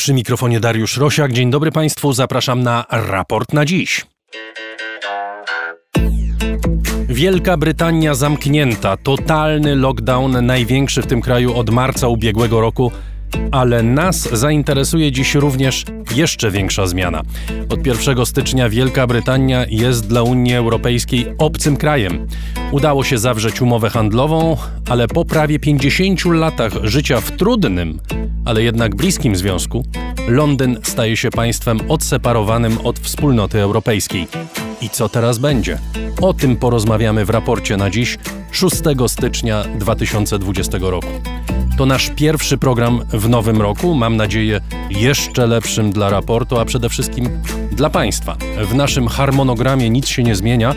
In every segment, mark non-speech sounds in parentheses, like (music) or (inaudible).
Przy mikrofonie Dariusz Rosiak. Dzień dobry Państwu, zapraszam na raport na dziś. Wielka Brytania zamknięta, totalny lockdown, największy w tym kraju od marca ubiegłego roku ale nas zainteresuje dziś również jeszcze większa zmiana. Od 1 stycznia Wielka Brytania jest dla Unii Europejskiej obcym krajem. Udało się zawrzeć umowę handlową, ale po prawie 50 latach życia w trudnym, ale jednak bliskim związku, Londyn staje się państwem odseparowanym od wspólnoty europejskiej. I co teraz będzie? O tym porozmawiamy w raporcie na dziś, 6 stycznia 2020 roku. To nasz pierwszy program w nowym roku, mam nadzieję jeszcze lepszym dla raportu, a przede wszystkim dla Państwa. W naszym harmonogramie nic się nie zmienia.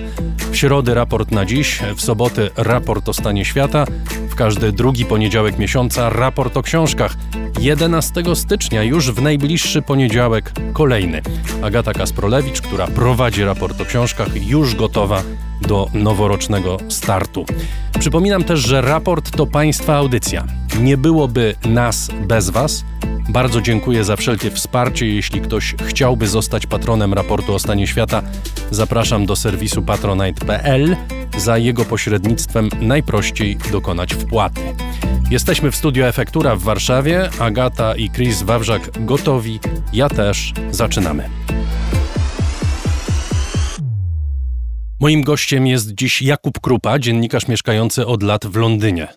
W środę raport na dziś, w soboty raport o stanie świata, w każdy drugi poniedziałek miesiąca raport o książkach. 11 stycznia, już w najbliższy poniedziałek, kolejny. Agata Kasprolewicz, która prowadzi raport o książkach, już gotowa do noworocznego startu. Przypominam też, że raport to Państwa audycja. Nie byłoby nas bez Was. Bardzo dziękuję za wszelkie wsparcie. Jeśli ktoś chciałby zostać patronem raportu o stanie świata, zapraszam do serwisu patronite.pl. Za jego pośrednictwem najprościej dokonać wpłaty. Jesteśmy w studio Efektura w Warszawie. Agata i Chris Wawrzak gotowi. Ja też. Zaczynamy. Moim gościem jest dziś Jakub Krupa, dziennikarz mieszkający od lat w Londynie.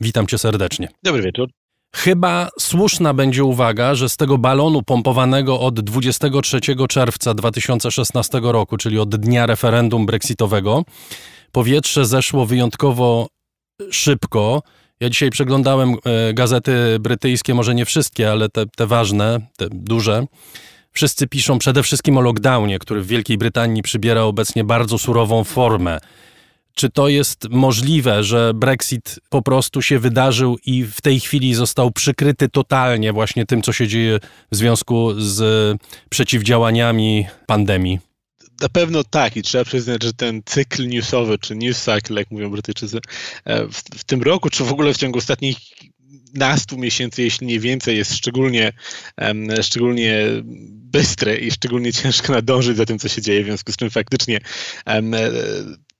Witam cię serdecznie. Dobry wieczór. Chyba słuszna będzie uwaga, że z tego balonu pompowanego od 23 czerwca 2016 roku, czyli od dnia referendum brexitowego, powietrze zeszło wyjątkowo szybko. Ja dzisiaj przeglądałem e, gazety brytyjskie, może nie wszystkie, ale te, te ważne, te duże. Wszyscy piszą przede wszystkim o lockdownie, który w Wielkiej Brytanii przybiera obecnie bardzo surową formę. Czy to jest możliwe, że Brexit po prostu się wydarzył i w tej chwili został przykryty totalnie właśnie tym, co się dzieje w związku z przeciwdziałaniami pandemii? Na pewno tak i trzeba przyznać, że ten cykl newsowy, czy news cycle, jak mówią Brytyjczycy, e, w, w tym roku, czy w ogóle w ciągu ostatnich nastu miesięcy, jeśli nie więcej, jest szczególnie, um, szczególnie bystry i szczególnie ciężko nadążyć za tym, co się dzieje, w związku z czym faktycznie um,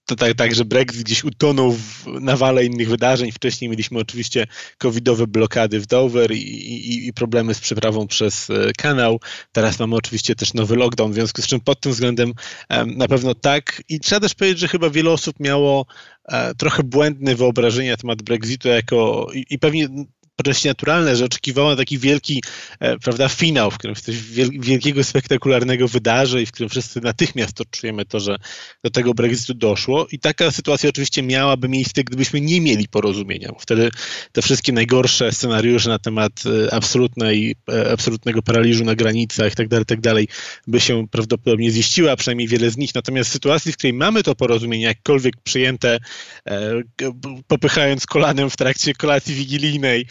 to tak, tak, że Brexit gdzieś utonął w nawale innych wydarzeń. Wcześniej mieliśmy oczywiście covidowe blokady w Dover i, i, i, problemy z przeprawą przez e, kanał. Teraz mamy oczywiście też nowy lockdown, w związku z czym pod tym względem na pewno tak. I trzeba też powiedzieć, że chyba wiele osób miało e, trochę błędne wyobrażenie na temat Brexitu jako i, i pewnie dość naturalne, że oczekiwała taki wielki, e, prawda, finał, w którym coś wielkiego, spektakularnego wydarzy i w którym wszyscy natychmiast odczujemy to, że do tego Brexitu doszło. I taka sytuacja oczywiście miałaby miejsce, gdybyśmy nie mieli porozumienia. Wtedy te wszystkie najgorsze scenariusze na temat e, absolutnej, e, absolutnego paraliżu na granicach i tak dalej, tak by się prawdopodobnie ziściły, a przynajmniej wiele z nich. Natomiast w sytuacji, w której mamy to porozumienie jakkolwiek przyjęte, popychając kolanem w trakcie kolacji wigilijnej,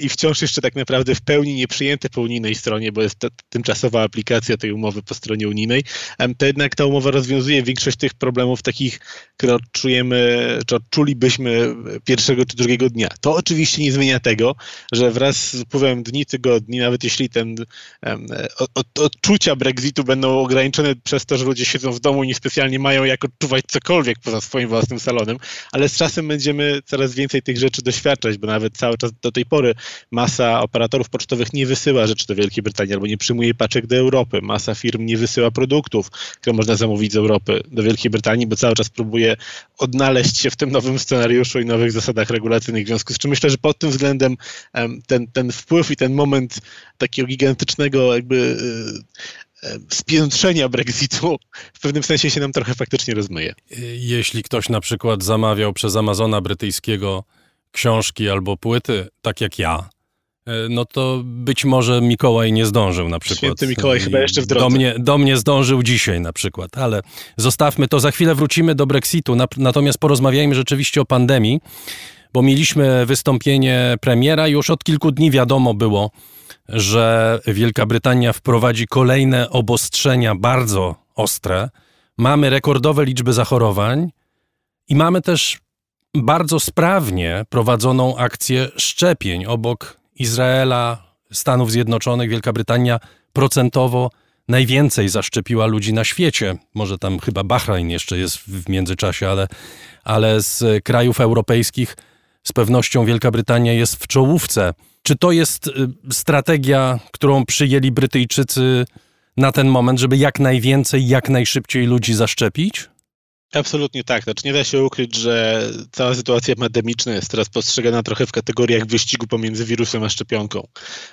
i wciąż jeszcze tak naprawdę w pełni nie przyjęte po unijnej stronie, bo jest to tymczasowa aplikacja tej umowy po stronie unijnej, to jednak ta umowa rozwiązuje większość tych problemów takich, które odczujemy, czy odczulibyśmy pierwszego czy drugiego dnia. To oczywiście nie zmienia tego, że wraz z upływem dni, tygodni, nawet jeśli ten od, odczucia Brexitu będą ograniczone przez to, że ludzie siedzą w domu i niespecjalnie mają jak odczuwać cokolwiek poza swoim własnym salonem, ale z czasem będziemy coraz więcej tych rzeczy doświadczać, bo nawet cały czas do tej pory masa operatorów pocztowych nie wysyła rzeczy do Wielkiej Brytanii albo nie przyjmuje paczek do Europy. Masa firm nie wysyła produktów, które można zamówić z Europy do Wielkiej Brytanii, bo cały czas próbuje odnaleźć się w tym nowym scenariuszu i nowych zasadach regulacyjnych. W związku z czym myślę, że pod tym względem ten, ten wpływ i ten moment takiego gigantycznego jakby e, spiętrzenia Brexitu w pewnym sensie się nam trochę faktycznie rozmyje. Jeśli ktoś na przykład zamawiał przez Amazona brytyjskiego książki albo płyty, tak jak ja, e, no to być może Mikołaj nie zdążył na przykład. Święty Mikołaj chyba jeszcze w drodze. Do mnie, do mnie zdążył dzisiaj na przykład, ale zostawmy to. Za chwilę wrócimy do Brexitu, natomiast porozmawiajmy rzeczywiście o pandemii, bo mieliśmy wystąpienie premiera. Już od kilku dni wiadomo było, że Wielka Brytania wprowadzi kolejne obostrzenia bardzo ostre. Mamy rekordowe liczby zachorowań i mamy też bardzo sprawnie prowadzoną akcję szczepień obok Izraela, Stanów Zjednoczonych, Wielka Brytania procentowo najwięcej zaszczepiła ludzi na świecie. Może tam chyba Bahrain jeszcze jest w międzyczasie, ale, ale z krajów europejskich z pewnością Wielka Brytania jest w czołówce. Czy to jest y, strategia, którą przyjęli Brytyjczycy na ten moment, żeby jak najwięcej, jak najszybciej ludzi zaszczepić? Absolutnie tak. Znaczy nie da się ukryć, że cała sytuacja pandemiczna jest teraz postrzegana trochę w kategoriach wyścigu pomiędzy wirusem a szczepionką.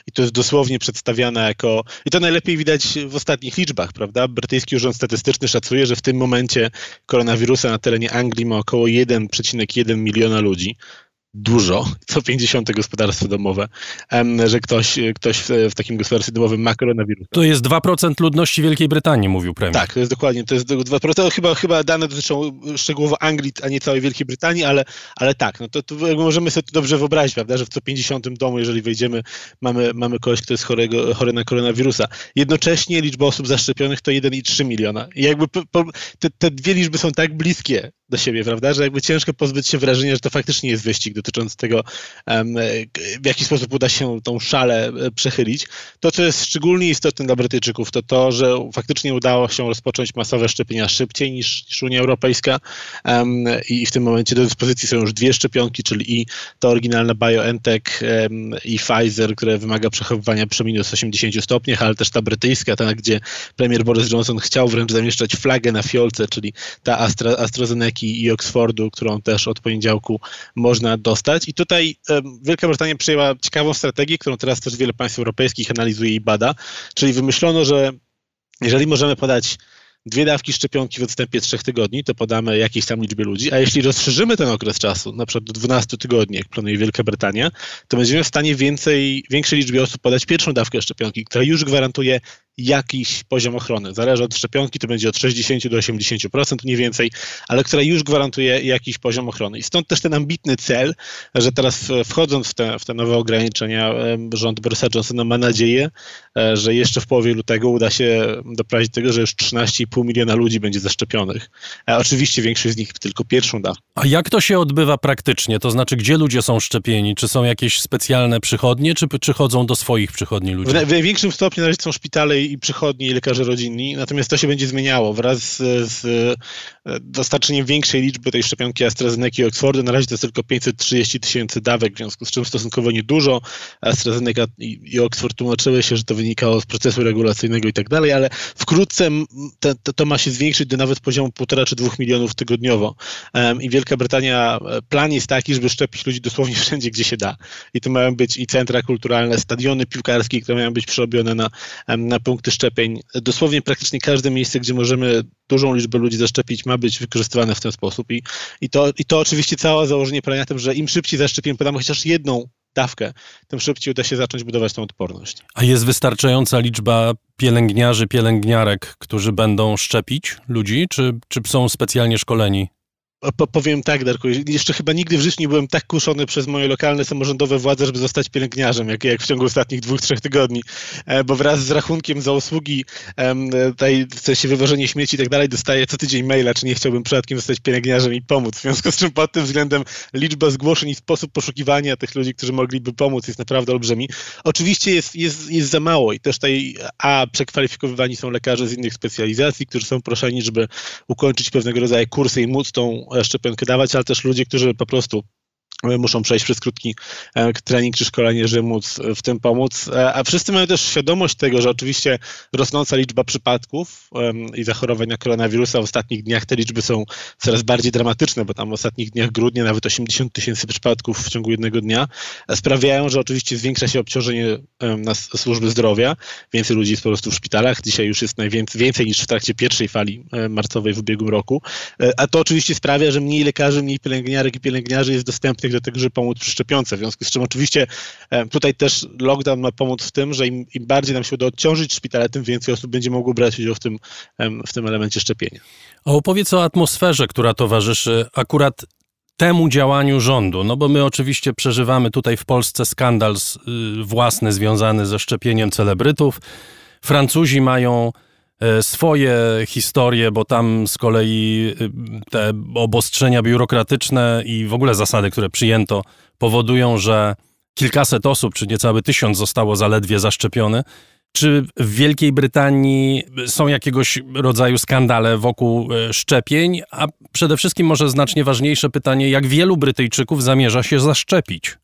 I to jest dosłownie przedstawiane jako. I to najlepiej widać w ostatnich liczbach, prawda? Brytyjski Urząd Statystyczny szacuje, że w tym momencie koronawirusa na terenie Anglii ma około 1,1 miliona ludzi dużo, co 50 gospodarstwo domowe, że ktoś, ktoś w, takim gospodarstwie domowym ma koronawirus. To jest 2% ludności Wielkiej Brytanii, mówił premier. Tak, to jest dokładnie, to jest 2%. Chyba, chyba dane dotyczą szczegółowo Anglii, a nie całej Wielkiej Brytanii, ale, ale tak, no to, to możemy sobie to dobrze wyobrazić, prawda, że w co 50 domu, jeżeli wejdziemy, mamy, mamy kogoś, kto jest chorego, chory na koronawirusa. Jednocześnie liczba osób zaszczepionych to 1,3 miliona. I jakby po, po, te, te dwie liczby są tak bliskie, do siebie, prawda? Że jakby ciężko pozbyć się wrażenia, że to faktycznie jest wyścig dotyczący tego, w jaki sposób uda się tą szalę e, przechylić. To, co jest szczególnie istotne dla Brytyjczyków, to to, że faktycznie udało się rozpocząć masowe szczepienia szybciej niż, niż Unia Europejska i w tym momencie do dyspozycji są już dwie szczepionki, czyli i ta oryginalna BioNTech i Pfizer, które wymaga przechowywania przy minus 80 stopniach, ale też ta brytyjska, ta, gdzie premier Boris Johnson chciał wręcz zamieszczać flagę na fiolce, czyli ta Astra, AstraZeneca i Oxfordu, którą też od poniedziałku można dostać. I tutaj Wielka Brytania przyjęła ciekawą strategię, którą teraz też wiele państw europejskich analizuje i bada, czyli wymyślono, że jeżeli możemy podać dwie dawki szczepionki w odstępie trzech tygodni, to podamy jakiejś tam liczbie ludzi, a jeśli rozszerzymy ten okres czasu, na przykład do 12 tygodni, jak planuje Wielka Brytania, to będziemy w stanie więcej, większej liczbie osób podać pierwszą dawkę szczepionki, która już gwarantuje jakiś poziom ochrony. Zależy od szczepionki, to będzie od 60 do 80% mniej więcej, ale która już gwarantuje jakiś poziom ochrony. I stąd też ten ambitny cel, że teraz wchodząc w te, w te nowe ograniczenia, rząd Borisa Johnsona ma nadzieję, e, że jeszcze w połowie lutego uda się doprowadzić do tego, że już 13,5 miliona ludzi będzie zaszczepionych. A oczywiście większość z nich tylko pierwszą da. A jak to się odbywa praktycznie? To znaczy, gdzie ludzie są szczepieni? Czy są jakieś specjalne przychodnie, czy przychodzą do swoich przychodni ludzie? W, w największym stopniu na razie są szpitale i przychodni, i lekarze rodzinni, natomiast to się będzie zmieniało wraz z, z dostarczeniem większej liczby tej szczepionki AstraZeneca i Oxfordu. Na razie to jest tylko 530 tysięcy dawek, w związku z czym stosunkowo niedużo. AstraZeneca i, Oxford tłumaczyły się, że to wynikało z procesu regulacyjnego i tak dalej, ale wkrótce to, ma się zwiększyć do nawet poziomu 1,5 czy 2 milionów tygodniowo. I Wielka Brytania, e, plan jest taki, żeby szczepić ludzi dosłownie (laughs) wszędzie, gdzie się da. I to mają być i centra kulturalne, stadiony piłkarskie, które mają być przerobione na, na punkty szczepień. Dosłownie praktycznie każde miejsce, gdzie możemy dużą liczbę ludzi zaszczepić, ma być wykorzystywane w ten sposób. I, i, to, i to oczywiście całe założenie polega tym, że im szybciej zaszczepimy, podamy chociaż jedną dawkę, tym szybciej uda się zacząć budować tą odporność. A jest wystarczająca liczba pielęgniarzy, pielęgniarek, którzy będą szczepić ludzi, czy, czy są specjalnie szkoleni? Powiem tak, Darku, jeszcze chyba nigdy w życiu nie byłem tak kuszony przez moje lokalne samorządowe władze, żeby zostać pielęgniarzem, jak, jak w ciągu ostatnich dwóch, trzech tygodni, e, bo wraz z rachunkiem za usługi, tutaj w sensie wywożenie śmieci i tak dalej, dostaję co tydzień maila, czy nie chciałbym przypadkiem zostać pielęgniarzem i pomóc. W związku z czym pod tym względem liczba zgłoszeń i sposób poszukiwania tych ludzi, którzy mogliby pomóc jest naprawdę olbrzymi. Oczywiście jest, jest, jest za mało i też tutaj a przekwalifikowywani są lekarze z innych specjalizacji, którzy są proszeni, żeby ukończyć pewnego rodzaju kursy i móc tą szczepionkę dawać, ale też ludzie, którzy po prostu muszą przejść przez krótki e, trening czy szkolenie, żeby móc w tym pomóc. E, a wszyscy mają też świadomość tego, że oczywiście rosnąca liczba przypadków i zachorowań na koronawirusa w ostatnich dniach te liczby są coraz bardziej dramatyczne, bo tam w ostatnich dniach grudnia nawet 80 tysięcy przypadków w ciągu jednego dnia e, sprawiają, że oczywiście zwiększa się obciążenie na służby zdrowia. Więcej ludzi jest po prostu w szpitalach. Dzisiaj już jest najwięcej więcej niż w trakcie pierwszej fali marcowej w ubiegłym roku. A to oczywiście sprawia, że mniej lekarzy, mniej pielęgniarek i pielęgniarzy jest dostępnych do tego, żeby pomóc przy szczepionce. W związku z czym oczywiście e, tutaj też lockdown ma pomóc w tym, że im, im bardziej nam się uda odciążyć szpitale, tym więcej osób będzie mogło brać udział w tym, w tym elemencie szczepienia. A opowiedz o atmosferze, która towarzyszy akurat temu działaniu rządu? No bo my oczywiście przeżywamy tutaj w Polsce skandal y, własny związany ze szczepieniem celebrytów. Francuzi mają swoje historie, bo tam z kolei y, te obostrzenia biurokratyczne i w ogóle zasady, które przyjęto, powodują, że kilkaset osób, czy niecały tysiąc zostało zaledwie zaszczepione. Czy w Wielkiej Brytanii są jakiegoś rodzaju skandale wokół e, szczepień? A przede wszystkim może znacznie ważniejsze pytanie, jak wielu Brytyjczyków zamierza się zaszczepić?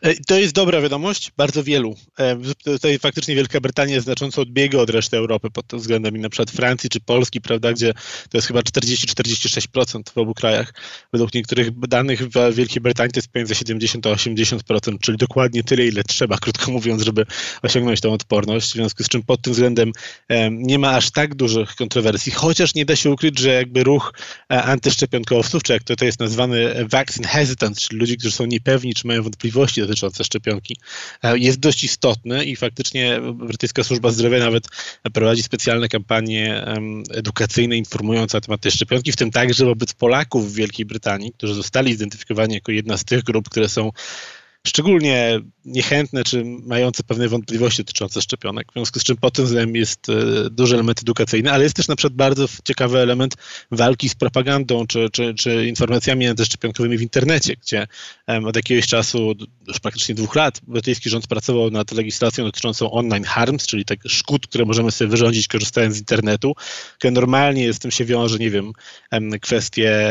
E, to jest dobra wiadomość, bardzo wielu. E, tutaj faktycznie Wielka Brytania znacząco odbiega od reszty Europy pod tym względem i na przykład Francji czy Polski, prawda, gdzie to jest chyba 40-46% w obu krajach. Według niektórych danych w Wielkiej Brytanii to jest pomiędzy 70 a 80%, czyli dokładnie tyle, ile trzeba, krótko mówiąc, żeby osiągnąć tą odporność. W związku z czym pod tym względem nie ma aż tak dużych kontrowersji, chociaż nie da się ukryć, że jakby ruch e, antyszczepionkowców, czy jak to, to jest nazwany vaccine hesitant, czyli ludzi, którzy są niepewni, czy mają wątpliwości dotyczące szczepionki e, jest dość istotny i faktycznie brytyjska służba zdrowia nawet prowadzi specjalne kampanie edukacyjne informujące na temat tej szczepionki, w tym także wobec Polaków w Wielkiej Brytanii, którzy zostali zidentyfikowani jako jedna z tych grup, które są szczególnie niechętne czy mające pewne wątpliwości dotyczące szczepionek. W związku z czym pod tym względem jest e, duży element edukacyjny, ale jest też na przykład bardzo ciekawy element walki z propagandą czy, czy, czy informacjami antyszczepionkowymi w internecie, gdzie od jakiegoś czasu, już praktycznie dwóch lat, brytyjski rząd pracował nad legislacją dotyczącą online harms, czyli tak szkód, które możemy sobie wyrządzić korzystając z internetu, które normalnie z tym się wiąże, nie wiem, kwestie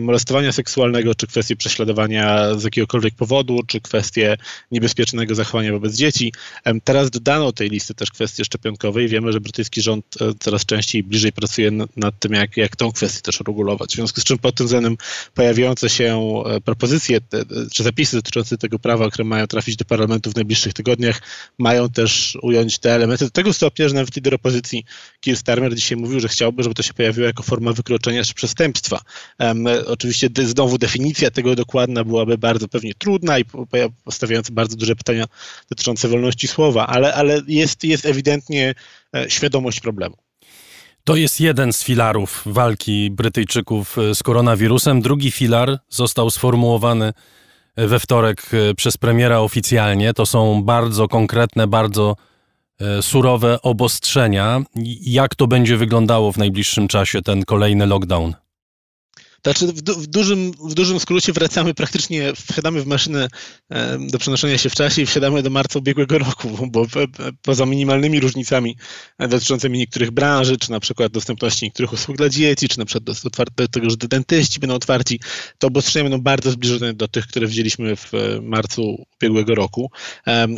molestowania seksualnego, czy kwestie prześladowania z jakiegokolwiek powodu, czy kwestie niebezpiecznego zachowania wobec dzieci. Teraz dodano tej listy też kwestie szczepionkowe i wiemy, że brytyjski rząd e, coraz częściej bliżej pracuje nad tym, jak, jak tą kwestię też regulować. W związku z czym pod tym względem pojawiające się e, propozycje czy zapisy dotyczące tego prawa, które mają trafić do parlamentu w najbliższych tygodniach, mają też ująć te elementy do tego stopnia, że nawet lider opozycji Keir Starmer dzisiaj mówił, że chciałby, żeby to się pojawiło jako forma wykroczenia czy przestępstwa. Um, oczywiście znowu definicja tego dokładna byłaby bardzo pewnie trudna i postawiająca bardzo duże pytania dotyczące wolności słowa, ale, ale jest, jest ewidentnie e, świadomość problemu. To jest jeden z filarów walki Brytyjczyków e, z koronawirusem. Drugi filar został sformułowany e, we wtorek przez premiera oficjalnie. To są bardzo konkretne, bardzo surowe obostrzenia. Jak to będzie wyglądało w najbliższym czasie, ten kolejny lockdown? Znaczy w, du w, dużym, w dużym skrócie wracamy praktycznie, wsiadamy w maszynę e, do przenoszenia się w czasie i wsiadamy do marca ubiegłego roku, bo poza minimalnymi różnicami dotyczącymi niektórych branży, czy na przykład dostępności niektórych usług dla dzieci, czy na przykład do tego, że dentyści będą otwarci, to obostrzenia będą bardzo zbliżone do tych, które widzieliśmy w e, marcu ubiegłego roku.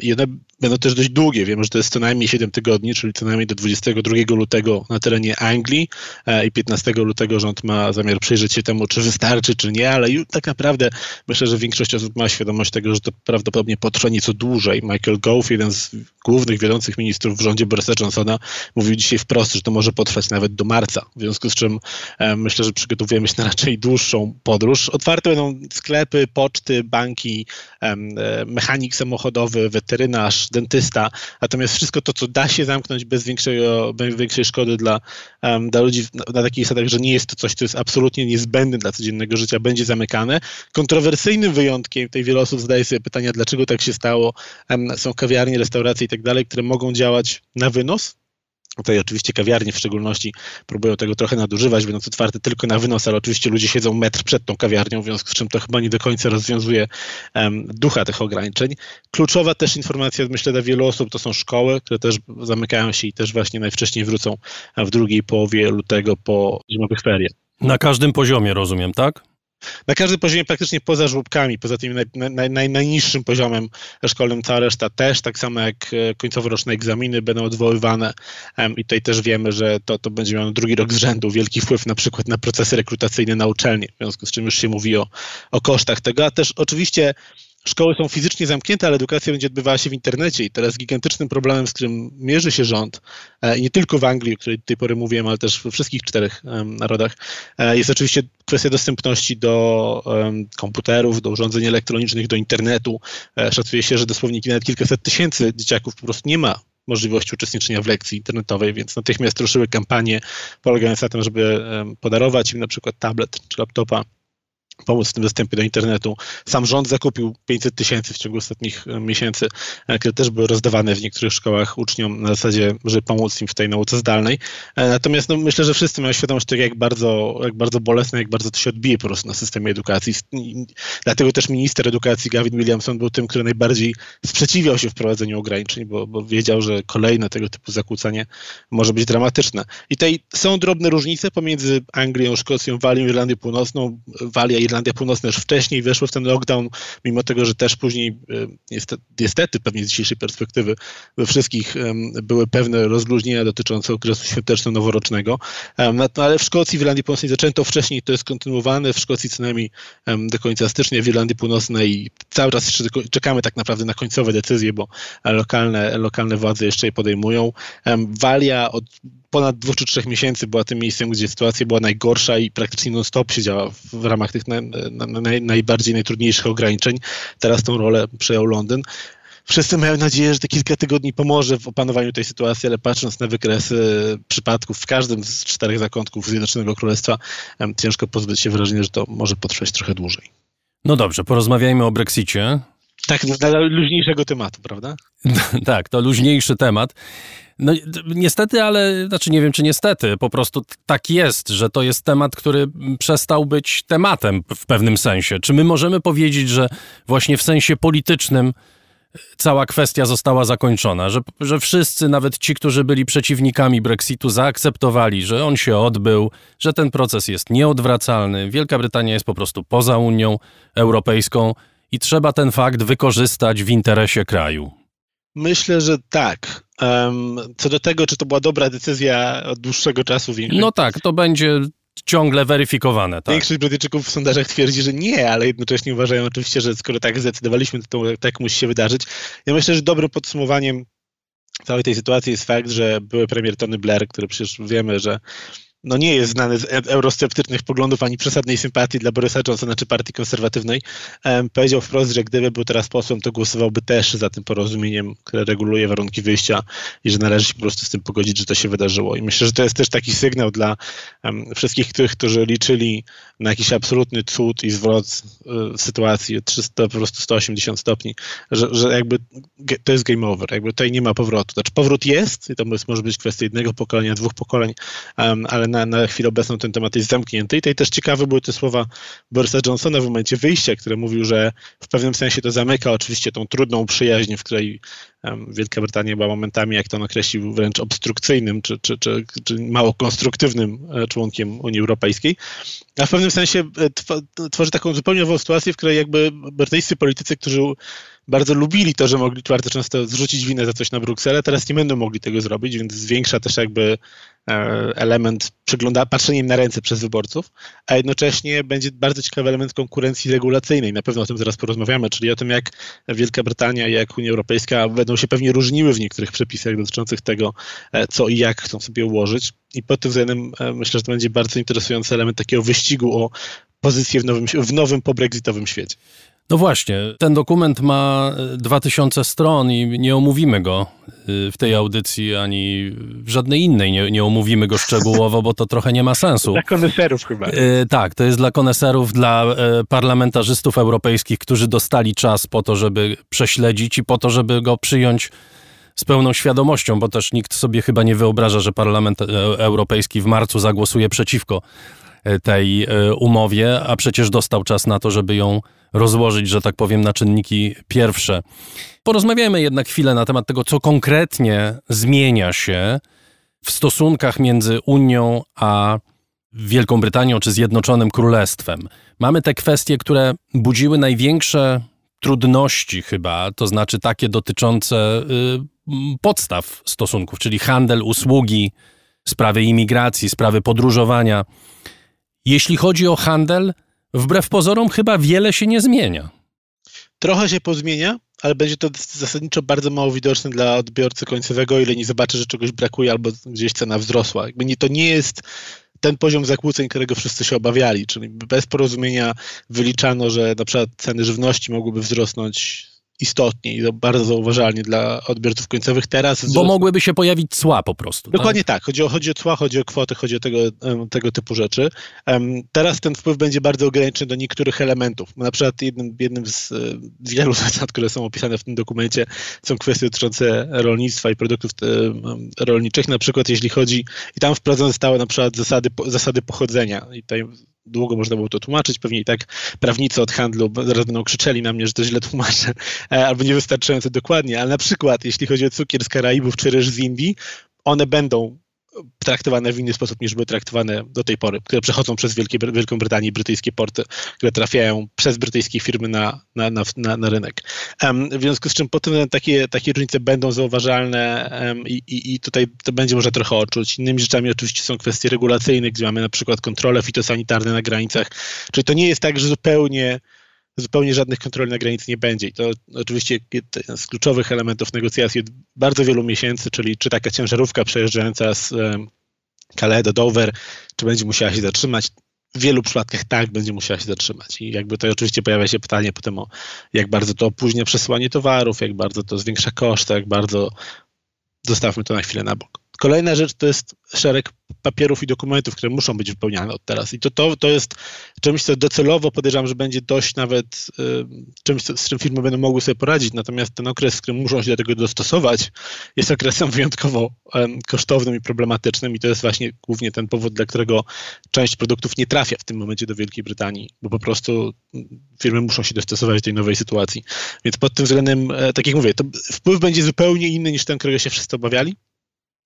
I one będą też dość długie. Wiemy, że to jest co najmniej 7 tygodni, czyli co najmniej do 22 lutego na terenie Anglii e, i 15 lutego rząd ma zamiar przyjrzeć się temu, czy wystarczy, czy nie, ale tak naprawdę myślę, że większość osób ma świadomość tego, że to prawdopodobnie potrwa nieco dłużej. Michael Gove, jeden z głównych wiodących ministrów w rządzie Borisa Johnsona, mówił dzisiaj wprost, że to może potrwać nawet do marca. W związku z czym e, myślę, że przygotowujemy się na raczej dłuższą podróż. Otwarte będą sklepy, poczty, banki, e, mechanik samochodowy, weterynarz, dentysta, natomiast wszystko to, co da się zamknąć bez, bez większej szkody dla, um, dla ludzi na, na takich zasadach, że nie jest to coś, co jest absolutnie niezbędne dla codziennego życia, będzie zamykane. Kontrowersyjnym wyjątkiem, tutaj wiele osób zadaje sobie pytania, dlaczego tak się stało, um, są kawiarnie, restauracje i tak dalej, które mogą działać na wynos, Tutaj oczywiście kawiarnie w szczególności próbują tego trochę nadużywać, będąc otwarte tylko na wynos, ale oczywiście ludzie siedzą metr przed tą kawiarnią, w związku z czym to chyba nie do końca rozwiązuje um, ducha tych ograniczeń. Kluczowa też informacja, myślę, dla wielu osób to są szkoły, które też zamykają się i też właśnie najwcześniej wrócą w drugiej połowie lutego po zimowych feriach. Na każdym poziomie, rozumiem, tak? Na każdym poziomie praktycznie poza żłobkami, poza tym naj, naj, naj, najniższym poziomem szkolnym, cała reszta też, tak samo jak e, końcowo-roczne egzaminy będą odwoływane. I tutaj też wiemy, że to, to będzie miało drugi rok z rzędu wielki wpływ na przykład na procesy rekrutacyjne na uczelnie, w związku z czym już się mówi o, o kosztach tego, a też oczywiście szkoły są fizycznie zamknięte, ale edukacja będzie odbywała się w internecie i teraz gigantycznym problemem, z którym mierzy się rząd, e, i nie tylko w Anglii, o której do tej pory mówiłem, ale też we wszystkich czterech narodach, e, jest oczywiście kwestia dostępności do komputerów, do urządzeń elektronicznych, do internetu. E, szacuje się, że dosłownie nawet kilkaset tysięcy dzieciaków po prostu nie ma możliwości uczestniczenia w lekcji internetowej, więc natychmiast ruszyły kampanie polegające na tym, żeby podarować im na przykład tablet czy laptopa pomóc w tym dostępie do internetu. Sam rząd zakupił 500 tysięcy w ciągu ostatnich e, miesięcy, e, które też były rozdawane w niektórych szkołach uczniom na zasadzie, żeby pomóc im w tej nauce zdalnej. E, natomiast no, myślę, że wszyscy mają świadomość tego, jak bardzo, jak bardzo bolesne, jak bardzo to się odbije po prostu na systemie edukacji. Dlatego też minister edukacji Gavin Williamson był tym, który najbardziej sprzeciwiał się wprowadzeniu ograniczeń, bo, bo wiedział, że kolejne tego typu zakłócenie może być dramatyczne. I tutaj są drobne różnice pomiędzy Anglią, Szkocją, Walią, Irlandią Północną. Walia i Irlandia Północna już wcześniej weszły w ten lockdown, mimo tego, że też później, e, niestety, pewnie z dzisiejszej perspektywy, we wszystkich były pewne rozluźnienia dotyczące okresu świąteczno-noworocznego. No, ale w Szkocji, w Irlandii Północnej zaczęto wcześniej, to jest kontynuowane, w Szkocji co najmniej do końca stycznia, w Irlandii Północnej cały czas czekamy tak naprawdę na końcowe decyzje, bo lokalne, lokalne władze jeszcze je podejmują. Walia od ponad dwóch czy trzech miesięcy była tym miejscem, gdzie sytuacja była najgorsza i praktycznie non-stop siedziała w ramach tych na, na, na, najbardziej najtrudniejszych ograniczeń. Teraz tą rolę przejął Londyn. Wszyscy mają nadzieję, że te kilka tygodni pomoże w opanowaniu tej sytuacji, ale patrząc na wykresy przypadków w każdym z czterech zakątków Zjednoczonego Królestwa, ciężko pozbyć się wrażenia, że to może potrwać trochę dłużej. No dobrze, porozmawiajmy o Brexicie. Tak, dla luźniejszego tematu, prawda? (laughs) tak, to luźniejszy temat. No niestety, ale znaczy nie wiem czy niestety, po prostu tak jest, że to jest temat, który przestał być tematem w pewnym sensie. Czy my możemy powiedzieć, że właśnie w sensie politycznym cała kwestia została zakończona, że, że wszyscy, nawet ci, którzy byli przeciwnikami Brexitu, zaakceptowali, że on się odbył, że ten proces jest nieodwracalny. Wielka Brytania jest po prostu poza Unią Europejską i trzeba ten fakt wykorzystać w interesie kraju. Myślę, że tak. Co do tego, czy to była dobra decyzja od dłuższego czasu, większość... No tak, to będzie ciągle weryfikowane. Tak. Większość Brytyjczyków w sondażach twierdzi, że nie, ale jednocześnie uważają oczywiście, że skoro tak zdecydowaliśmy, to tak musi się wydarzyć. Ja myślę, że dobrym podsumowaniem całej tej sytuacji jest fakt, że były premier Tony Blair, który przecież wiemy, że no nie jest znany z e- eurosceptycznych poglądów ani przesadnej sympatii dla Borysa Johnsona czy partii konserwatywnej, powiedział wprost, że gdyby był teraz posłem, to głosowałby też za tym porozumieniem, które reguluje warunki wyjścia i że należy się po prostu z tym pogodzić, że to się wydarzyło. I myślę, że to jest też taki sygnał dla wszystkich tych, którzy liczyli na jakiś absolutny cud i zwrot y, sytuacji 300, po prostu 180 stopni, że, że jakby to jest game over, jakby tutaj nie ma powrotu. Znaczy powrót jest i to może być kwestia jednego pokolenia, dwóch pokoleń, ale na, na chwilę obecną ten temat jest zamknięty. I tutaj też ciekawe były te słowa Borisa Johnsona w momencie wyjścia, które mówił, że w pewnym sensie to zamyka oczywiście tą trudną przyjaźń, w której Wielka Brytania była momentami, jak to on określił, wręcz obstrukcyjnym czy, czy, czy, czy mało konstruktywnym e, członkiem Unii Europejskiej. A w pewnym sensie e, tworzy taką zupełnie nową sytuację, w której jakby brytyjscy politycy, którzy bardzo lubili to, że mogli bardzo często zrzucić winę za coś na Brukselę, teraz nie będą mogli tego zrobić, więc zwiększa też jakby e, element przygląda, patrzeniem na ręce przez wyborców, a jednocześnie będzie bardzo ciekawy element konkurencji regulacyjnej. Na pewno o tym zaraz porozmawiamy, czyli o tym, jak Wielka Brytania i jak Unia Europejska będą się pewnie różniły w niektórych przepisach dotyczących tego, e, co i jak chcą sobie ułożyć. I pod tym względem e, myślę, że to będzie bardzo interesujący element takiego wyścigu o pozycję w nowym, w nowym pobrexitowym świecie. No właśnie, ten dokument ma 2000 e, stron i nie omówimy go e, w tej audycji ani w żadnej innej. Nie, nie omówimy go szczegółowo, bo to trochę nie ma sensu. (laughs) Dla koneserów chyba. E, tak, to jest dla koneserów, dla parlamentarzystów europejskich, którzy dostali czas po to, żeby prześledzić i po to, żeby go przyjąć z pełną świadomością, bo też nikt sobie chyba nie wyobraża, że Parlament Europejski w marcu zagłosuje przeciwko tej umowie, a przecież dostał czas na to, żeby ją rozłożyć, że tak powiem, na czynniki pierwsze. Porozmawiajmy jednak chwilę na temat tego, co konkretnie zmienia się w stosunkach między Unią a Wielką Brytanią czy Zjednoczonym Królestwem. Mamy te kwestie, które budziły największe trudności chyba, to znaczy takie dotyczące y, podstaw stosunków, czyli handel, usługi, sprawy imigracji, sprawy podróżowania. Jeśli chodzi o handel, wbrew pozorom chyba wiele się nie zmienia. Trochę się pozmienia, ale będzie to zasadniczo bardzo mało widoczne dla odbiorcy końcowego, ile nie zobaczy, że czegoś brakuje albo gdzieś cena wzrosła. Jakby nie, to nie jest ten poziom zakłóceń, którego wszyscy się obawiali, czyli bez porozumienia wyliczano, że na przykład ceny żywności mogłyby wzrosnąć istotnie i bardzo zauważalnie dla odbiorców końcowych. Teraz Bo wzrost... mogłyby się pojawić cła po prostu. Tak? Dokładnie tak. tak. Chodzi, o, chodzi o cła, chodzi o kwoty, chodzi o tego, tego typu rzeczy. Teraz ten wpływ będzie bardzo ograniczony do niektórych elementów. Na przykład jednym, jednym z wielu (laughs) zasad, które są opisane w tym dokumencie, są kwestie dotyczące rolnictwa i produktów rolniczych. Na przykład jeśli chodzi, i tam wprowadzone zostały na przykład zasady, zasady pochodzenia. I tutaj długo można było to tłumaczyć, pewnie i tak prawnicy od handlu zaraz będą krzyczeli na mnie, że to źle tłumaczę, e, albo niewystarczająco dokładnie, ale na przykład jeśli chodzi o cukier z Karaibów czy ryż z Indii, one będą traktowane w inny sposób niż były traktowane do tej pory, które przechodzą przez Wielkie, Wielką Brytanię brytyjskie porty, które trafiają przez brytyjskie firmy na, na, na, na, na rynek. Um, w związku z czym potem takie, takie różnice będą zauważalne um, i, i tutaj to będzie można trochę odczuć. Innymi rzeczami oczywiście są kwestie regulacyjne, gdzie mamy na przykład kontrole fitosanitarne na granicach, czyli to nie jest tak, że zupełnie zupełnie żadnych kontroli na granicy nie będzie. I to oczywiście jeden z kluczowych elementów negocjacji od bardzo wielu miesięcy, czyli czy taka ciężarówka przejeżdżająca z Calais do Dover, czy będzie musiała się zatrzymać. W wielu przypadkach tak będzie musiała się zatrzymać. I jakby to oczywiście pojawia się pytanie potem o jak bardzo to opóźnia przesyłanie towarów, jak bardzo to zwiększa koszty, jak bardzo zostawmy to na chwilę na bok. Kolejna rzecz to jest szereg papierów i dokumentów, które muszą być wypełniane od teraz. I to, to, to jest czymś, co docelowo podejrzewam, że będzie dość nawet y, czymś, z czym firmy będą mogły sobie poradzić. Natomiast ten okres, w którym muszą się do tego dostosować, jest okresem (laughs) wyjątkowo kosztownym i problematycznym. I to jest właśnie głównie ten powód, dla którego część produktów nie trafia w tym momencie do Wielkiej Brytanii, bo po prostu firmy muszą się dostosować do tej nowej sytuacji. Więc pod tym względem, y, tak jak mówię, to wpływ będzie zupełnie inny niż ten, którego się wszyscy obawiali.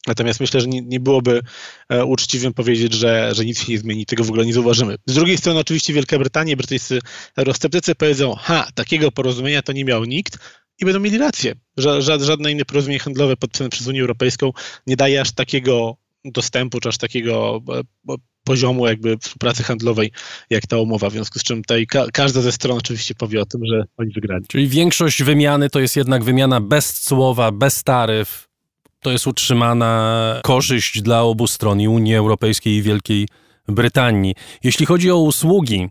Natomiast myślę, że nie, nie byłoby e, uczciwym powiedzieć, że, że nic się nie zmieni, tego w ogóle nie zauważymy. Z drugiej strony oczywiście Wielka Brytania, brytyjscy eurosceptycy powiedzą, ha, takiego porozumienia to nie miał nikt i będą mieli rację. Żadne inne porozumienie handlowe podpisane przez Unię Europejską nie daje aż takiego dostępu, czy aż takiego e, poziomu jakby współpracy handlowej, jak ta umowa, w związku z czym tutaj ka każda ze stron oczywiście powie o tym, że oni wygrali. Czyli większość wymiany to jest jednak wymiana bez słowa, bez taryf, to jest utrzymana korzyść dla obu stron, i Unii Europejskiej i Wielkiej Brytanii. Jeśli chodzi o usługi,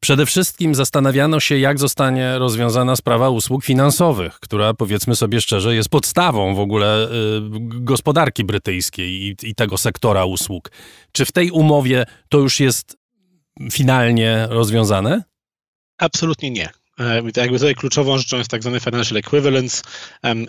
Przede wszystkim zastanawiano się, jak zostanie rozwiązana sprawa usług finansowych, która powiedzmy sobie szczerze jest podstawą w ogóle y, gospodarki brytyjskiej i, i tego sektora usług. Czy w tej umowie to już jest finalnie rozwiązane? Absolutnie nie. E, jakby tutaj kluczową rzeczą jest tak zwany financial equivalence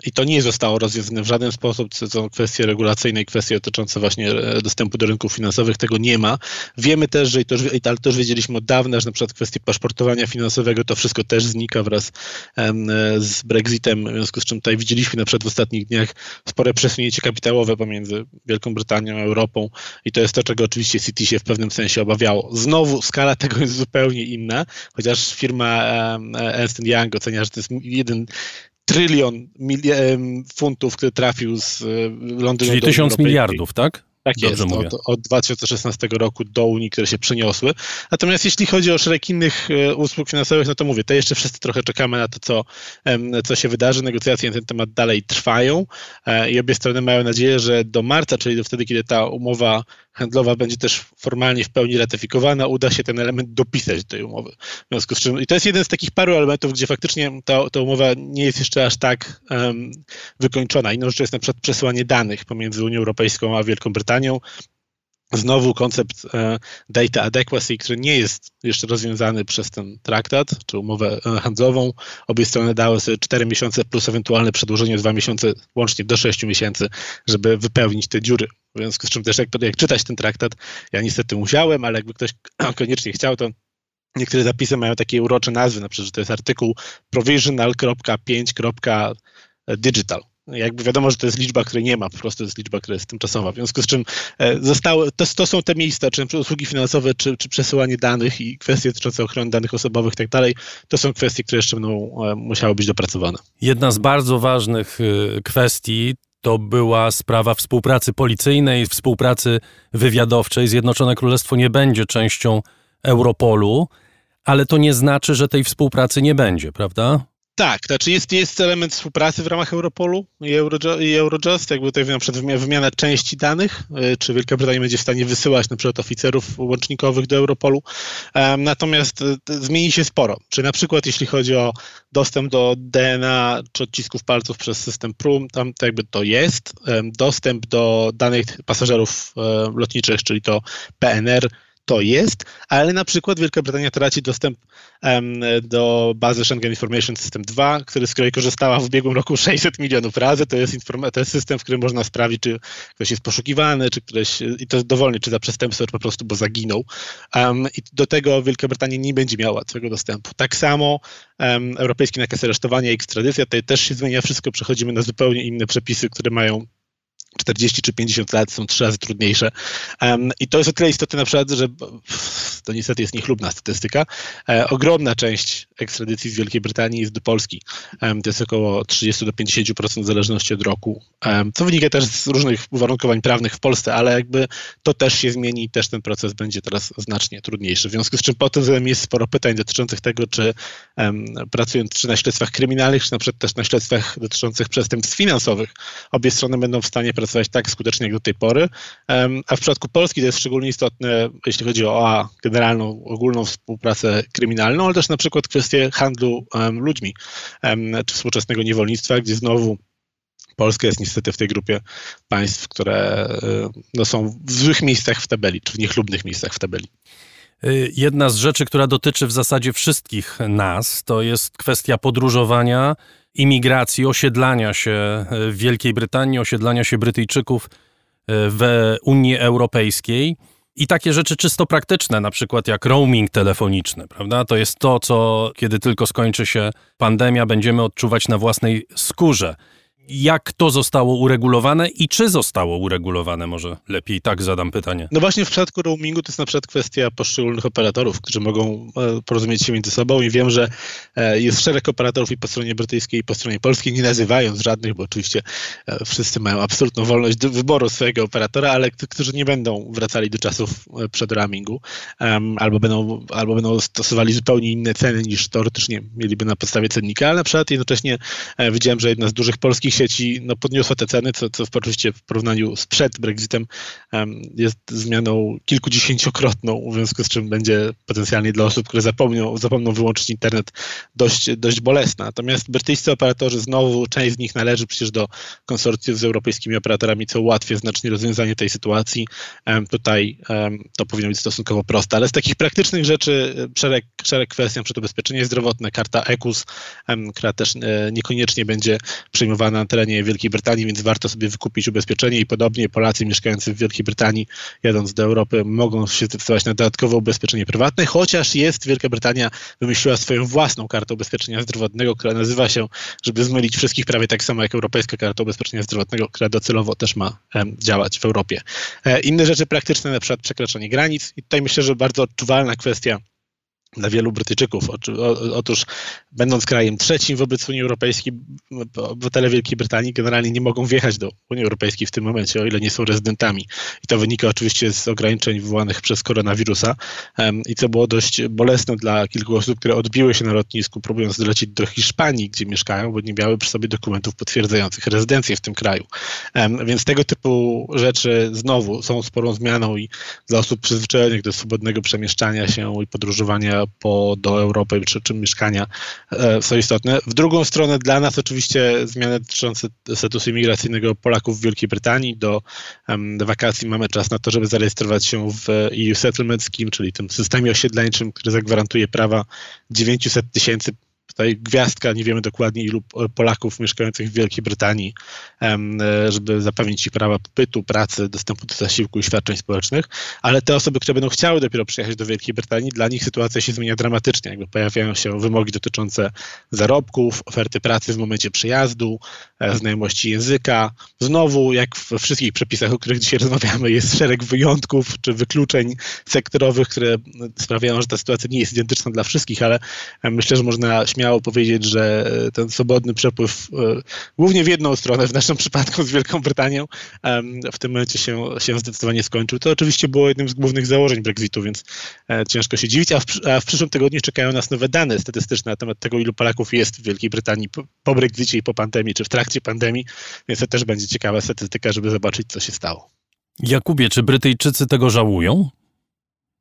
i to nie zostało rozwiązane w żaden sposób, to są kwestie regulacyjne i kwestie dotyczące właśnie e, dostępu do rynków finansowych, tego nie ma. Wiemy też, że i to, i to też wiedzieliśmy od dawna, że na przykład kwestie paszportowania finansowego, to wszystko też znika wraz z Brexitem, w związku z czym tutaj widzieliśmy na przykład w ostatnich dniach spore przesunięcie kapitałowe pomiędzy Wielką Brytanią a Europą i to jest to, czego oczywiście City się w pewnym sensie obawiało. Znowu skala tego jest zupełnie inna, chociaż firma Ernst Young ocenia, że to jest jeden trylion funtów, który trafił z e, Londynu Czyli tysiąc miliardów, tak? Tak Dobrze jest, od, od, 2016 roku do Unii, które się przeniosły. Natomiast jeśli chodzi o szereg innych e, usług finansowych, no to mówię, to jeszcze wszyscy trochę czekamy na to, co, co się wydarzy. Negocjacje na ten temat dalej trwają e, i obie strony mają nadzieję, że do marca, czyli do wtedy, kiedy ta umowa handlowa będzie też formalnie w pełni ratyfikowana, uda się ten element dopisać do tej umowy. W związku z czym, i to jest jeden z takich paru elementów, gdzie faktycznie ta, ta umowa nie jest jeszcze aż tak um, wykończona. Inną rzeczą jest na przykład przesyłanie danych pomiędzy Unią Europejską a Wielką Brytanią. Znowu koncept e, data adequacy, który nie jest jeszcze rozwiązany przez ten traktat, czy umowę e, handlową. Obie strony dały sobie 4 miesiące plus ewentualne przedłużenie 2 miesiące, łącznie do 6 miesięcy, żeby wypełnić te dziury. W związku z czym też jak, jak czytać ten traktat, ja niestety musiałem, ale jakby ktoś (clears throat) koniecznie chciał, to niektóre zapisy mają takie urocze nazwy, na przykład, że to jest artykuł provisional.5.digital jakby wiadomo, że to jest liczba, której nie ma, po prostu to jest liczba, która jest tymczasowa. W związku z czym e, zostały, to, to są te miejsca, czy usługi finansowe, czy, czy przesyłanie danych i kwestie dotyczące ochrony danych osobowych i tak dalej, to są kwestie, które jeszcze będą e, musiały być dopracowane. Jedna z bardzo ważnych e, kwestii to była sprawa współpracy policyjnej, współpracy wywiadowczej. Zjednoczone Królestwo nie będzie częścią Europolu, ale to nie znaczy, że tej współpracy nie będzie, prawda? Tak, znaczy jest, jest element współpracy w ramach Europolu i, i Eurojust, jakby tutaj na przykład wymiana części danych, y, czy Wielka Brytania będzie w stanie wysyłać na przykład oficerów łącznikowych do Europolu. Um, natomiast y, zmieni się sporo. Czy na przykład jeśli chodzi o dostęp do DNA czy odcisków palców przez system PRUM, tam to jakby to jest. Um, dostęp do danych pasażerów um, lotniczych, czyli to PNR, to jest, ale na przykład Wielka Brytania traci dostęp um, do bazy Schengen Information System 2, który, z której korzystała w ubiegłym roku 600 milionów razy. To jest, to jest system, w którym można sprawdzić, czy ktoś jest poszukiwany, czy ktoś, i to jest czy za przestępstwo, czy po prostu, bo zaginął. Um, I do tego Wielka Brytania nie będzie miała swojego dostępu. Tak samo um, europejski nakaz aresztowania i ekstradycja, tutaj też się zmienia wszystko, przechodzimy na zupełnie inne przepisy, które mają 40 czy 50 lat są trzy razy trudniejsze. I to jest o tyle istotne na przykład, że to niestety jest niechlubna statystyka. E, ogromna część ekstradycji z Wielkiej Brytanii jest do Polski. To jest około 30 do 50% w zależności od roku. Co wynika też z różnych uwarunkowań prawnych w Polsce, ale jakby to też się zmieni i też ten proces będzie teraz znacznie trudniejszy. W związku z czym po tym jest sporo pytań dotyczących tego, czy pracując czy na śledztwach kryminalnych, czy na przykład też na śledztwach dotyczących przestępstw finansowych, obie strony będą w stanie pracować pracować tak skutecznie jak do tej pory. A w przypadku Polski to jest szczególnie istotne, jeśli chodzi o a, generalną, ogólną współpracę kryminalną, ale też na przykład kwestie handlu ludźmi czy współczesnego niewolnictwa, gdzie znowu Polska jest niestety w tej grupie państw, które no, są w złych miejscach w tabeli, czy w niechlubnych miejscach w tabeli. Y, jedna z rzeczy, która dotyczy w zasadzie wszystkich nas, to jest kwestia podróżowania imigracji, osiedlania się e, w Wielkiej Brytanii, osiedlania się Brytyjczyków e, w Unii Europejskiej. I takie rzeczy czysto praktyczne, na przykład jak roaming telefoniczny, prawda? To jest to, co kiedy tylko skończy się pandemia, będziemy odczuwać na własnej skórze jak to zostało uregulowane i czy zostało uregulowane? Może lepiej tak zadam pytanie. No właśnie w przypadku roamingu to jest na przykład kwestia poszczególnych operatorów, którzy mogą e, porozumieć się między sobą i wiem, że e, jest szereg operatorów i po stronie brytyjskiej i po stronie polskiej, nie nazywając żadnych, bo oczywiście e, wszyscy mają absolutną wolność wyboru swojego operatora, ale którzy nie będą wracali do czasów przed roamingu albo będą, albo będą stosowali zupełnie inne ceny niż teoretycznie mieliby na podstawie cennika, ale na przykład jednocześnie widziałem, że jedna z dużych polskich sieci no, podniosła te ceny, co, co oczywiście w porównaniu z przed Brexitem um, jest zmianą kilkudziesięciokrotną, w związku z czym będzie potencjalnie dla osób, które zapomną, zapomną wyłączyć internet, dość, dość bolesna. Natomiast brytyjscy operatorzy znowu, część z nich należy przecież do konsorcjów z europejskimi operatorami, co ułatwia znacznie rozwiązanie tej sytuacji. Um, tutaj um, to powinno być stosunkowo proste, ale z takich praktycznych rzeczy e, szereg, szereg kwestii, np. ubezpieczenie zdrowotne, karta ECUS, która też e, niekoniecznie będzie przyjmowana na terenie Wielkiej Brytanii, więc warto sobie wykupić ubezpieczenie i podobnie Polacy mieszkający w Wielkiej Brytanii, jadąc do Europy, mogą się zdecydować na dodatkowe ubezpieczenie prywatne, chociaż jest Wielka Brytania wymyśliła swoją własną kartę ubezpieczenia zdrowotnego, która nazywa się, żeby zmylić wszystkich prawie tak samo jak Europejska Karta Ubezpieczenia Zdrowotnego, która docelowo też ma um, działać w Europie. E, inne rzeczy praktyczne, na przykład przekraczanie granic i tutaj myślę, że bardzo odczuwalna kwestia dla wielu Brytyjczyków. Otóż, będąc krajem trzecim wobec Unii Europejskiej, obywatele Wielkiej Brytanii generalnie nie mogą wjechać do Unii Europejskiej w tym momencie, o ile nie są rezydentami. I to wynika oczywiście z ograniczeń wywołanych przez koronawirusa. I co było dość bolesne dla kilku osób, które odbiły się na lotnisku, próbując dolecieć do Hiszpanii, gdzie mieszkają, bo nie miały przy sobie dokumentów potwierdzających rezydencję w tym kraju. Więc tego typu rzeczy znowu są sporą zmianą i dla osób przyzwyczajonych do swobodnego przemieszczania się i podróżowania po, do Europy czy, czy mieszkania e, są istotne. W drugą stronę dla nas oczywiście zmiany dotyczące statusu imigracyjnego Polaków w Wielkiej Brytanii. Do, wakacji mamy czas na to, żeby zarejestrować się w EU Settlement Scheme, czyli tym systemie osiedleńczym, który zagwarantuje prawa 900 tysięcy tutaj gwiazdka, nie wiemy dokładnie ilu Polaków mieszkających w Wielkiej Brytanii, e, żeby zapewnić ich prawa pobytu, pracy, dostępu do zasiłku i świadczeń społecznych, ale te osoby, które będą chciały dopiero przyjechać do Wielkiej Brytanii, dla nich sytuacja się zmienia dramatycznie, jakby pojawiają się wymogi dotyczące zarobków, oferty pracy w momencie przyjazdu, e, znajomości języka. Znowu, jak we wszystkich przepisach, o których dzisiaj rozmawiamy, jest szereg wyjątków czy wykluczeń sektorowych, które sprawiają, że ta sytuacja nie jest identyczna dla wszystkich, ale myślę, że można śmiało śmiało powiedzieć, że ten swobodny przepływ głównie w jedną stronę, w naszym przypadku z Wielką Brytanią, w tym momencie się, się zdecydowanie skończył. To oczywiście było jednym z głównych założeń Brexitu, więc ciężko się dziwić, a w, a w przyszłym tygodniu czekają nas nowe dane statystyczne na temat tego, ilu Polaków jest w Wielkiej Brytanii po, po Brexicie i po pandemii, czy w trakcie pandemii, więc to też będzie ciekawa statystyka, żeby zobaczyć, co się stało. Jakubie, czy Brytyjczycy tego żałują?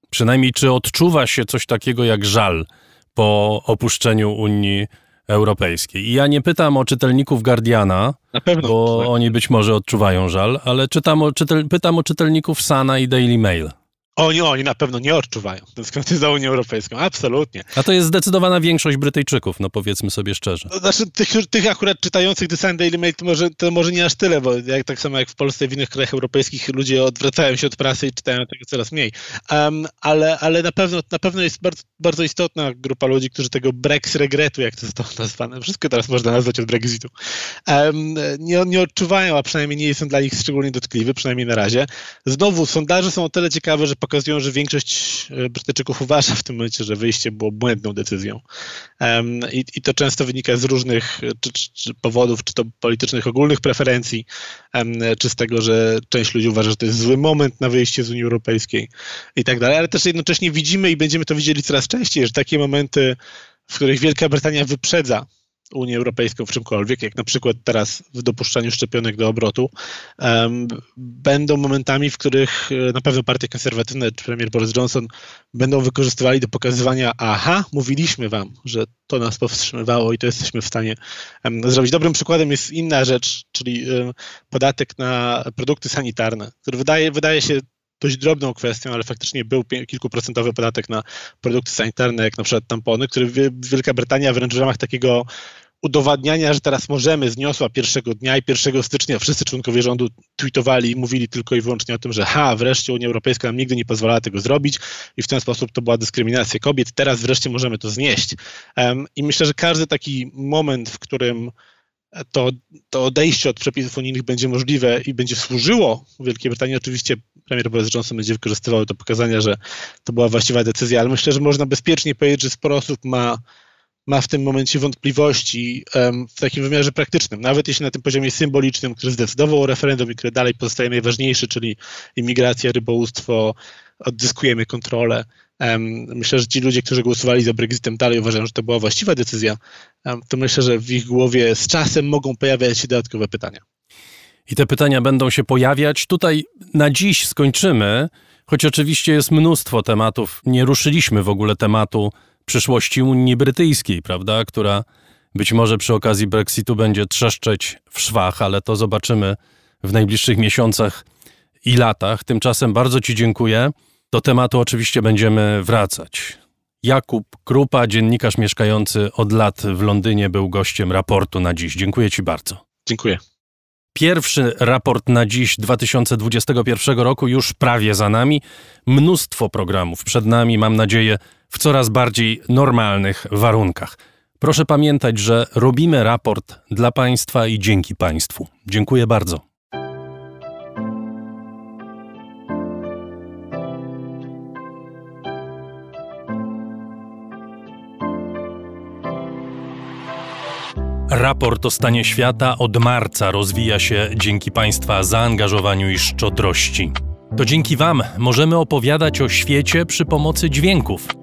Przynajmniej czy odczuwa się coś takiego jak żal po opuszczeniu Unii Europejskiej? I ja nie pytam o czytelników Guardiana, bo oni być może odczuwają żal, ale czytam o, czytel, pytam o czytelników Sana i Daily Mail. Oni, oni na pewno nie odczuwają tęsknoty za Unią Europejską, absolutnie. A to jest zdecydowana większość Brytyjczyków, no powiedzmy sobie szczerze. To znaczy, tych, tych akurat czytających The Sun Daily Mail to może, to może nie aż tyle, bo jak, tak samo jak w Polsce i w innych krajach europejskich ludzie odwracają się od prasy i czytają tego coraz mniej. Um, ale, ale na pewno, na pewno jest bardzo, bardzo istotna grupa ludzi, którzy tego Brexit regretu, jak to zostało nazwane, wszystko teraz można nazwać od Brexitu, um, nie, nie odczuwają, a przynajmniej nie jest on dla nich szczególnie dotkliwy, przynajmniej na razie. Znowu, sondaże są o tyle ciekawe, że pokazują, że większość e, Brytyjczyków uważa w tym momencie, że wyjście było błędną decyzją. I, i, to często wynika z różnych czy, czy, czy, powodów, czy to politycznych ogólnych preferencji, czy z tego, że część ludzi uważa, że to jest zły moment na wyjście z Unii Europejskiej i tak dalej, ale też jednocześnie widzimy i będziemy to widzieli coraz częściej, że takie momenty, w których Wielka Brytania wyprzedza Unię Europejską w czymkolwiek, jak na przykład teraz w dopuszczaniu szczepionek do obrotu, um, będą momentami, w których e, na pewno partie konserwatywne czy premier Boris Johnson będą wykorzystywali do pokazywania, aha, mówiliśmy wam, że to nas powstrzymywało i to jesteśmy w stanie um, zrobić. Dobrym przykładem jest inna rzecz, czyli um, podatek na produkty sanitarne, który wydaje, wydaje się dość drobną kwestią, ale faktycznie był kilkuprocentowy podatek na produkty sanitarne, jak na przykład tampony, który Wielka Brytania wręcz w ramach takiego udowadniania, że teraz możemy, zniosła pierwszego dnia i 1 stycznia wszyscy członkowie rządu tweetowali i mówili tylko i wyłącznie o tym, że ha, wreszcie Unia Europejska nam nigdy nie pozwalała tego zrobić i w ten sposób to była dyskryminacja kobiet, teraz wreszcie możemy to znieść. Um, I myślę, że każdy taki moment, w którym to, to odejście od przepisów unijnych będzie możliwe i będzie służyło Wielkiej Brytanii. Oczywiście premier Boris Johnson będzie wykorzystywał do pokazania, że to była właściwa decyzja, ale myślę, że można bezpiecznie powiedzieć, że sporo osób ma ma w tym momencie wątpliwości um, w takim wymiarze praktycznym, nawet jeśli na tym poziomie symbolicznym, który zdecydował o referendum i który dalej pozostaje najważniejszy, czyli imigracja, rybołówstwo, odzyskujemy kontrolę. Um, myślę, że ci ludzie, którzy głosowali za Brexitem dalej uważają, że to była właściwa decyzja, um, to myślę, że w ich głowie z czasem mogą pojawiać się dodatkowe pytania. I te pytania będą się pojawiać. Tutaj na dziś skończymy, choć oczywiście jest mnóstwo tematów. Nie ruszyliśmy w ogóle tematu przyszłości Unii Brytyjskiej, prawda, która być może przy okazji Brexitu będzie trzeszczeć w szwach, ale to zobaczymy w najbliższych miesiącach i latach. Tymczasem bardzo Ci dziękuję. Do tematu oczywiście będziemy wracać. Jakub Krupa, dziennikarz mieszkający od lat w Londynie, był gościem raportu na dziś. Dziękuję Ci bardzo. Dziękuję. Pierwszy raport na dziś 2021 roku już prawie za nami. Mnóstwo programów przed nami, mam nadzieję, w coraz bardziej normalnych warunkach. Proszę pamiętać, że robimy raport dla Państwa i dzięki Państwu. Dziękuję bardzo. Raport o stanie świata od marca rozwija się dzięki Państwa zaangażowaniu i szczodrości. To dzięki Wam możemy opowiadać o świecie przy pomocy dźwięków.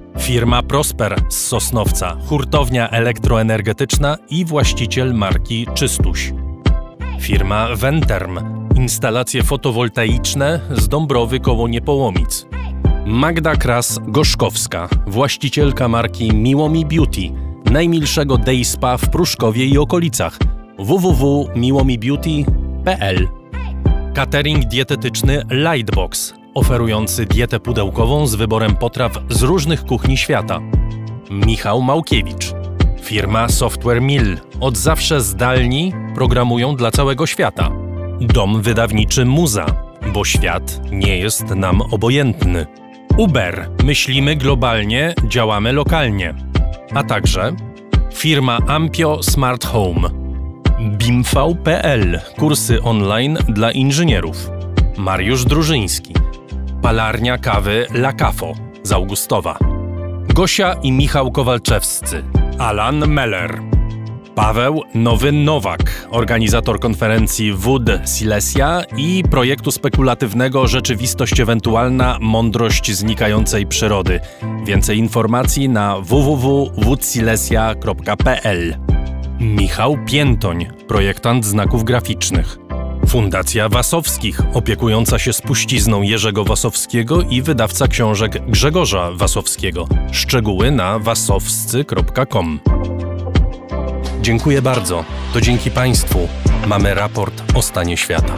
Firma Prosper z Sosnowca, hurtownia elektroenergetyczna i właściciel marki Czystuś. Firma Venterm, instalacje fotowoltaiczne z Dąbrowy koło Niepołomic. Magda Kras-Gorzkowska, właścicielka marki Miłomi Beauty, najmilszego day spa w Pruszkowie i okolicach www.miłomibeauty.pl Catering dietetyczny Lightbox, oferujący dietę pudełkową z wyborem potraw z różnych kuchni świata. Michał Małkiewicz, Firma Software Mill. Od zawsze zdalni programują dla całego świata. Dom wydawniczy Muza, bo świat nie jest nam obojętny. Uber. Myślimy globalnie, działamy lokalnie. A także firma Ampio Smart Home. BIMV.pl. Kursy online dla inżynierów. Mariusz Drużyński. Palarnia kawy La Cafo z Augustowa. Gosia i Michał Kowalczewscy. Alan Meller. Paweł Nowy Nowak, organizator konferencji WUD Silesia i projektu spekulatywnego Rzeczywistość Ewentualna Mądrość Znikającej Przyrody. Więcej informacji na www.wudsilesia.pl Michał Piętoń, projektant znaków graficznych. Fundacja Wasowskich, opiekująca się spuścizną Jerzego Wasowskiego i wydawca książek Grzegorza Wasowskiego. Szczegóły na wasowscy.com. Dziękuję bardzo. To dzięki Państwu mamy raport o stanie świata.